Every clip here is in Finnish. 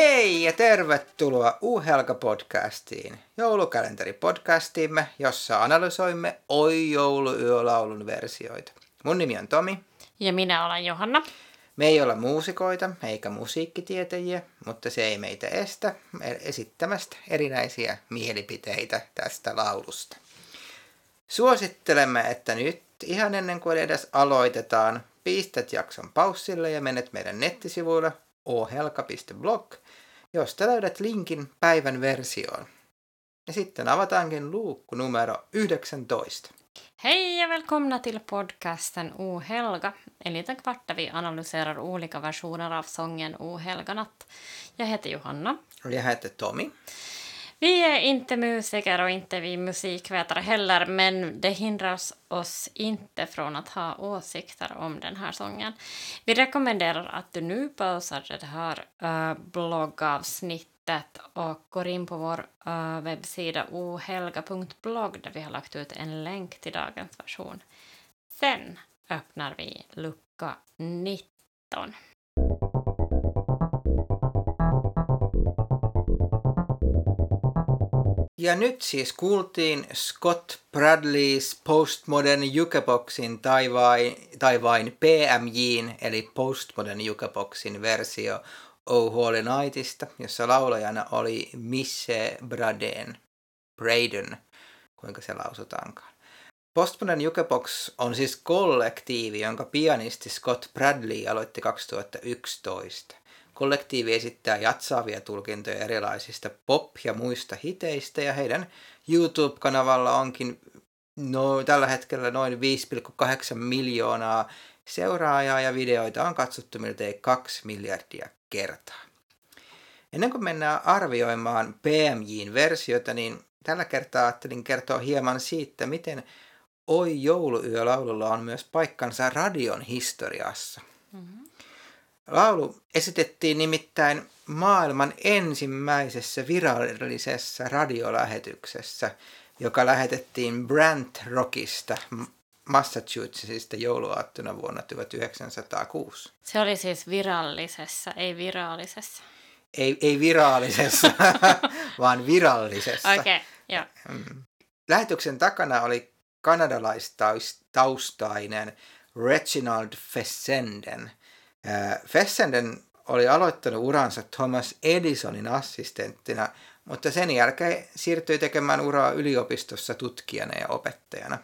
Hei ja tervetuloa Uhelka-podcastiin, joulukalenteripodcastiimme, jossa analysoimme Oi jouluyölaulun versioita. Mun nimi on Tomi. Ja minä olen Johanna. Me ei olla muusikoita eikä musiikkitietäjiä, mutta se ei meitä estä esittämästä erinäisiä mielipiteitä tästä laulusta. Suosittelemme, että nyt ihan ennen kuin edes aloitetaan, pistät jakson paussille ja menet meidän nettisivuille ohelka.blog, josta löydät linkin päivän versioon. Ja sitten avataankin luukku numero 19. Hej och välkomna till podcasten O helga. En liten kvart där vi analyserar olika versioner av sången O helga natt. Jag heter Johanna. Och jag heter Tommy. Vi är inte musiker och inte vi musikvetare heller, men det hindrar oss inte från att ha åsikter om den här sången. Vi rekommenderar att du nu pausar det här uh, bloggavsnittet och går in på vår uh, webbsida ohelga.blogg där vi har lagt ut en länk till dagens version. Sen öppnar vi lucka 19. Ja nyt siis kuultiin Scott Bradleys Postmodern Jukeboxin tai vain, tai vain PMJin eli Postmodern Jukeboxin versio Oh Holy Nightista, jossa laulajana oli Misse Braden, Braden, kuinka se lausutaankaan. Postmodern Jukebox on siis kollektiivi, jonka pianisti Scott Bradley aloitti 2011. Kollektiivi esittää jatsaavia tulkintoja erilaisista pop- ja muista hiteistä ja heidän YouTube-kanavalla onkin no, tällä hetkellä noin 5,8 miljoonaa seuraajaa ja videoita on katsottu miltei 2 miljardia kertaa. Ennen kuin mennään arvioimaan PMJin versiota, niin tällä kertaa ajattelin kertoa hieman siitä, miten Oi jouluyölaululla on myös paikkansa radion historiassa. Mm-hmm. Laulu esitettiin nimittäin maailman ensimmäisessä virallisessa radiolähetyksessä, joka lähetettiin Brant Rockista Massachusettsista jouluaattona vuonna 1906. Se oli siis virallisessa, ei virallisessa. Ei, ei virallisessa, vaan virallisessa. Okei, okay, joo. Mm. Lähetyksen takana oli kanadalaistaustainen Reginald Fessenden – Fessenden oli aloittanut uransa Thomas Edisonin assistenttina, mutta sen jälkeen siirtyi tekemään uraa yliopistossa tutkijana ja opettajana.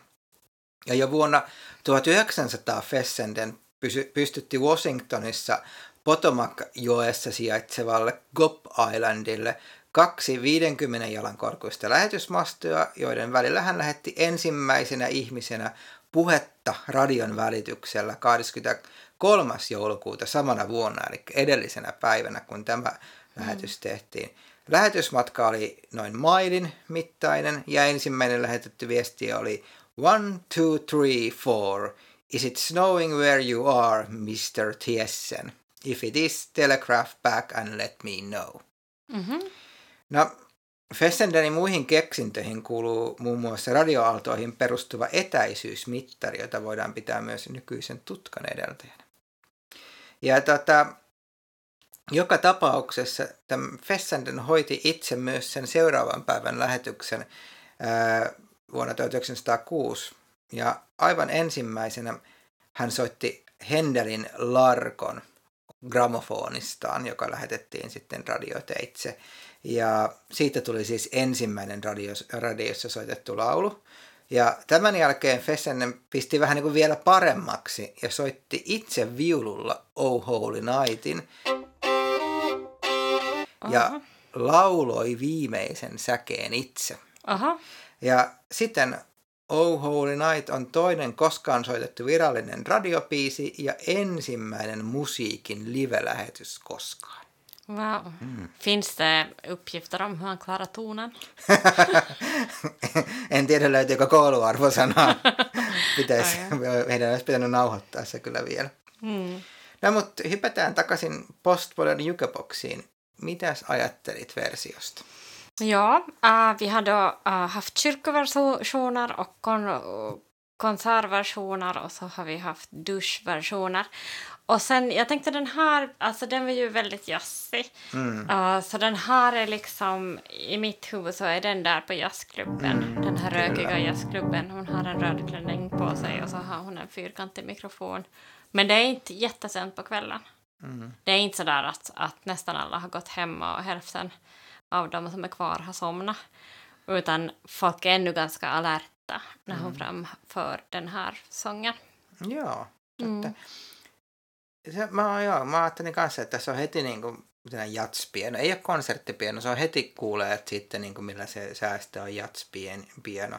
Ja jo vuonna 1900 Fessenden pystytti Washingtonissa Potomac-joessa sijaitsevalle Gop Islandille kaksi 50 jalan korkuista lähetysmastoja, joiden välillä hän lähetti ensimmäisenä ihmisenä puhetta radion välityksellä 20 kolmas joulukuuta samana vuonna, eli edellisenä päivänä, kun tämä mm. lähetys tehtiin. Lähetysmatka oli noin mailin mittainen ja ensimmäinen lähetetty viesti oli One, two, three, four. Is it snowing where you are, Mr. Tiessen? If it is, telegraph back and let me know. Mm-hmm. No, Fessendenin muihin keksintöihin kuuluu muun muassa radioaaltoihin perustuva etäisyysmittari, jota voidaan pitää myös nykyisen tutkan edeltäjänä. Ja tota, joka tapauksessa tämän Fessenden hoiti itse myös sen seuraavan päivän lähetyksen ää, vuonna 1906. Ja aivan ensimmäisenä hän soitti Hendelin Larkon gramofonistaan, joka lähetettiin sitten radioteitse. Ja siitä tuli siis ensimmäinen radios, radiossa soitettu laulu. Ja tämän jälkeen Fessenden pisti vähän niin kuin vielä paremmaksi ja soitti itse viululla Oh Holy Nightin. Ja Aha. lauloi viimeisen säkeen itse. Aha. Ja sitten Oh Holy Night on toinen koskaan soitettu virallinen radiopiisi ja ensimmäinen musiikin live-lähetys koskaan. Wow. Mm. Finns det uppgifter om hur han klarar tonen? en tiedä löytyykö kouluarvosanaa. Pitäisi, meidän olisi pitänyt nauhoittaa se kyllä vielä. Mm. No mutta hypätään takaisin Postmodern Jukeboxiin. Mitäs ajattelit versiosta? Ja, äh, vi har då äh, haft kyrkoversioner och kon konsertversioner och så har vi haft duschversioner. Och sen, jag tänkte den här, alltså den var ju väldigt jazzig. Mm. Uh, så den här är liksom, i mitt huvud så är den där på jazzklubben. Mm, Den här rökiga jazzklubben. Hon har en röd klänning på sig och så har hon en fyrkantig mikrofon. Men det är inte jättesent på kvällen. Mm. Det är inte så där att, att nästan alla har gått hem och hälften av de som är kvar har somnat. Utan folk är ännu ganska alerta när hon framför den här sången. Joo. Mm. Että, se, mä, joo, mä ajattelin kanssa, että se on heti niin kuin jatspieno. Ei ole konserttipieno, se on heti kuulee, että sitten niin kuin millä se säästö on jatspieno.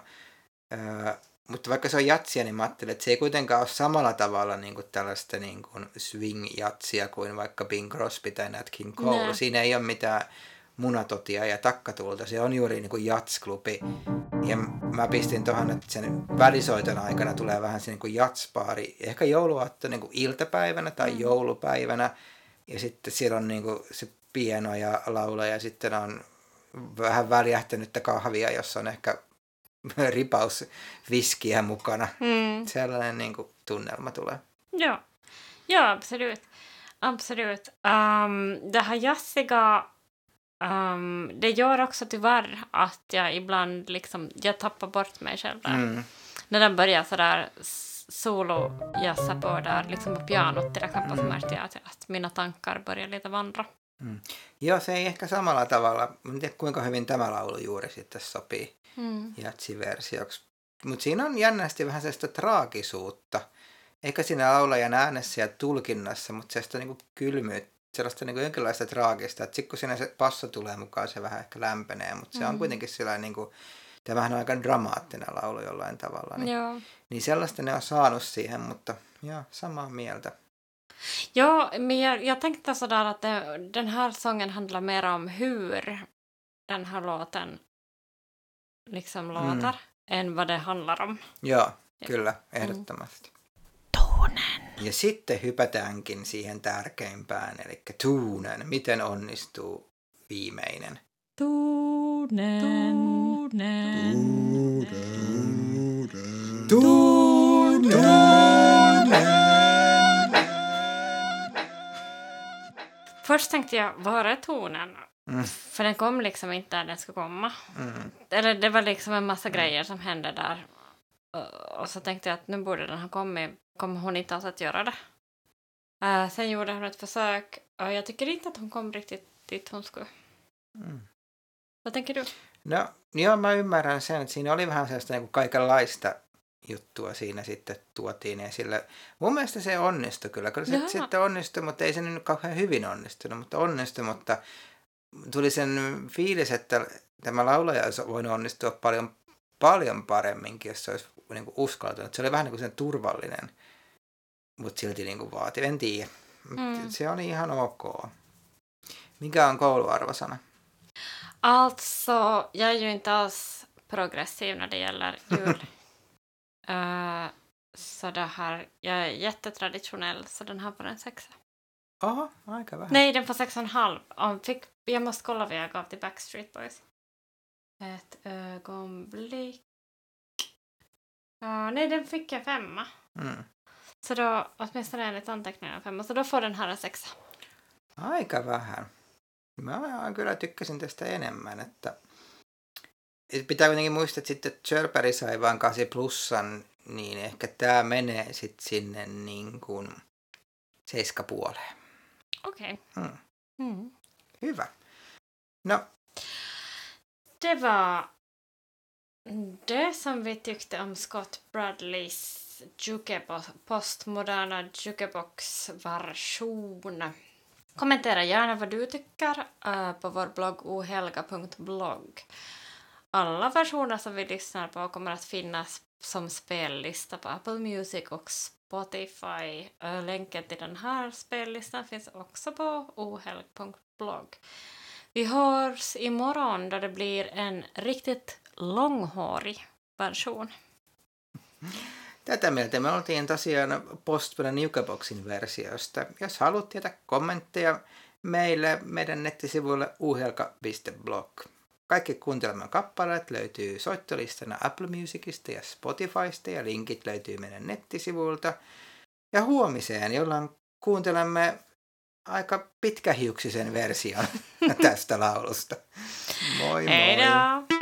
Öö, mutta vaikka se on jatsia, niin mä ajattelin, että se ei kuitenkaan ole samalla tavalla niin kuin tällaista niin kuin swing-jatsia kuin vaikka Bing Crosby tai Nat King Cole. Nää. Siinä ei ole mitään munatotia ja takkatulta. Se on juuri niin kuin jatsklubi. Ja mä pistin tuohon, että sen välisoiton aikana tulee vähän se niin kuin jatspaari. Ehkä jouluaatto niin kuin iltapäivänä tai Mm. joulupäivänä. Ja sitten siellä on niin kuin se pieno ja laula ja sitten on vähän väljähtänyttä kahvia, jossa on ehkä ripaus viskiä mukana. Mm. Sellainen niin kuin tunnelma tulee. Ja. ja, absolut. Absolut. Um, det här jazziga, um, det gör också tyvärr att jag ibland liksom, jag tappar bort mig själv där. Mm. När den börjar sådär solo-jazza på där, liksom på pianot till exempel, så Mm. märkte jag att, att mina tankar börjar lite vandra. Joo, se ei ehkä samalla tavalla, en tiedä kuinka hyvin tämä laulu juuri sitten sopii Mm. jatsiversioksi. Mutta siinä on jännästi vähän sellaista traagisuutta. Eikä siinä laulajan äänessä ja tulkinnassa, mutta sellaista niinku kylmyyttä, sellaista niinku jonkinlaista traagista. Että sitten kun siinä se passo tulee mukaan, se vähän ehkä lämpenee, mutta se on Mm. kuitenkin sellainen niinku, tämähän on aika dramaattinen laulu jollain tavalla. Niin, Ja. niin sellaista ne on saanut siihen, mutta joo, samaa mieltä. ja, men jag, jag tänkte sådär att det, den här sången handlar mer om hur den här låten liksom Mm. låter än vad det handlar om. Joo, Ja. kyllä, ehdottomasti. Tonen. Ja sitten hypätäänkin siihen tärkeimpään, eli tuunen. Miten onnistuu viimeinen? Tonen. Tonen. Först tänkte jag, var är tonen? Mm. För den kom liksom inte där den skulle komma. Mm. Eller det var liksom en massa grejer som hände där. Och- så tänkte jag att nu borde den ha kommit. Kommer hon inte alls att göra det? Eh, sen gjorde hon ett försök och jag tycker inte att hon kom riktigt dit hon skulle. Mm. Vad tänker du? No, joo, mä ymmärrän sen, että siinä oli vähän sellaista niin kaikenlaista juttua siinä sitten tuotiin esille. Mun mielestä se onnistui kyllä. Kyllä se sitten onnistui, mutta ei se nyt kauhean hyvin onnistunut, mutta onnistui, mutta tuli sen fiilis, että tämä laulaja olisi voinut onnistua paljon, paljon paremminkin, jos se olisi niin kuin uskaltanut. Se oli vähän niin kuin sen turvallinen, mutta silti niin kuin vaati. En tiedä. Mm. Se oli ihan ok. Mikä on kouluarvosana? Alltså, jag är ju inte alls progressiv när det gäller jul. Eh, så det här, jag är jättetraditionell så den här får en sexa. Oho, aika vähän. Nej, den får sex och en halv. Om fick, jag måste kolla vad jag gav till Backstreet Boys. Ett ögonblick. Ja, nej, den fick jag femma. Mm. Så då, åtminstone enligt anteckningarna femma. Så då får den här en sexa. Aika vähän. Mä kyllä tykkäsin tästä enemmän, että et pitää kuitenkin muistaa, että sitten Chirperi sai vain 8 plussan, niin ehkä tämä menee sitten sinne niin kuin seiskapuoleen. Okej. Mm. Mm. Hyvä. No, Det var det som vi tyckte om Scott Bradleys jukebox, postmoderna jukebox-version. Kommentera gärna vad du tycker eh, på vår blogg ohelga.blogg. Alla versioner som vi lyssnar på kommer att finnas som spellista på Apple Music och Spotify. Eh, länken till den här spellistan finns också på ohelg.blogg. Vi hörs imorgon då det blir en riktigt långhårig version. tätä mieltä me oltiin tosiaan Postmodernin Jukeboxin versiosta. Jos haluat tietää kommentteja meille meidän nettisivuille uhelka.blog. kaikki kuuntelemaan kappaleet löytyy soittolistana Apple Musicista ja Spotifysta ja linkit löytyy meidän nettisivuilta. Ja huomiseen, jolloin kuuntelemme aika pitkähiuksisen version tästä laulusta. Moi moi! Hei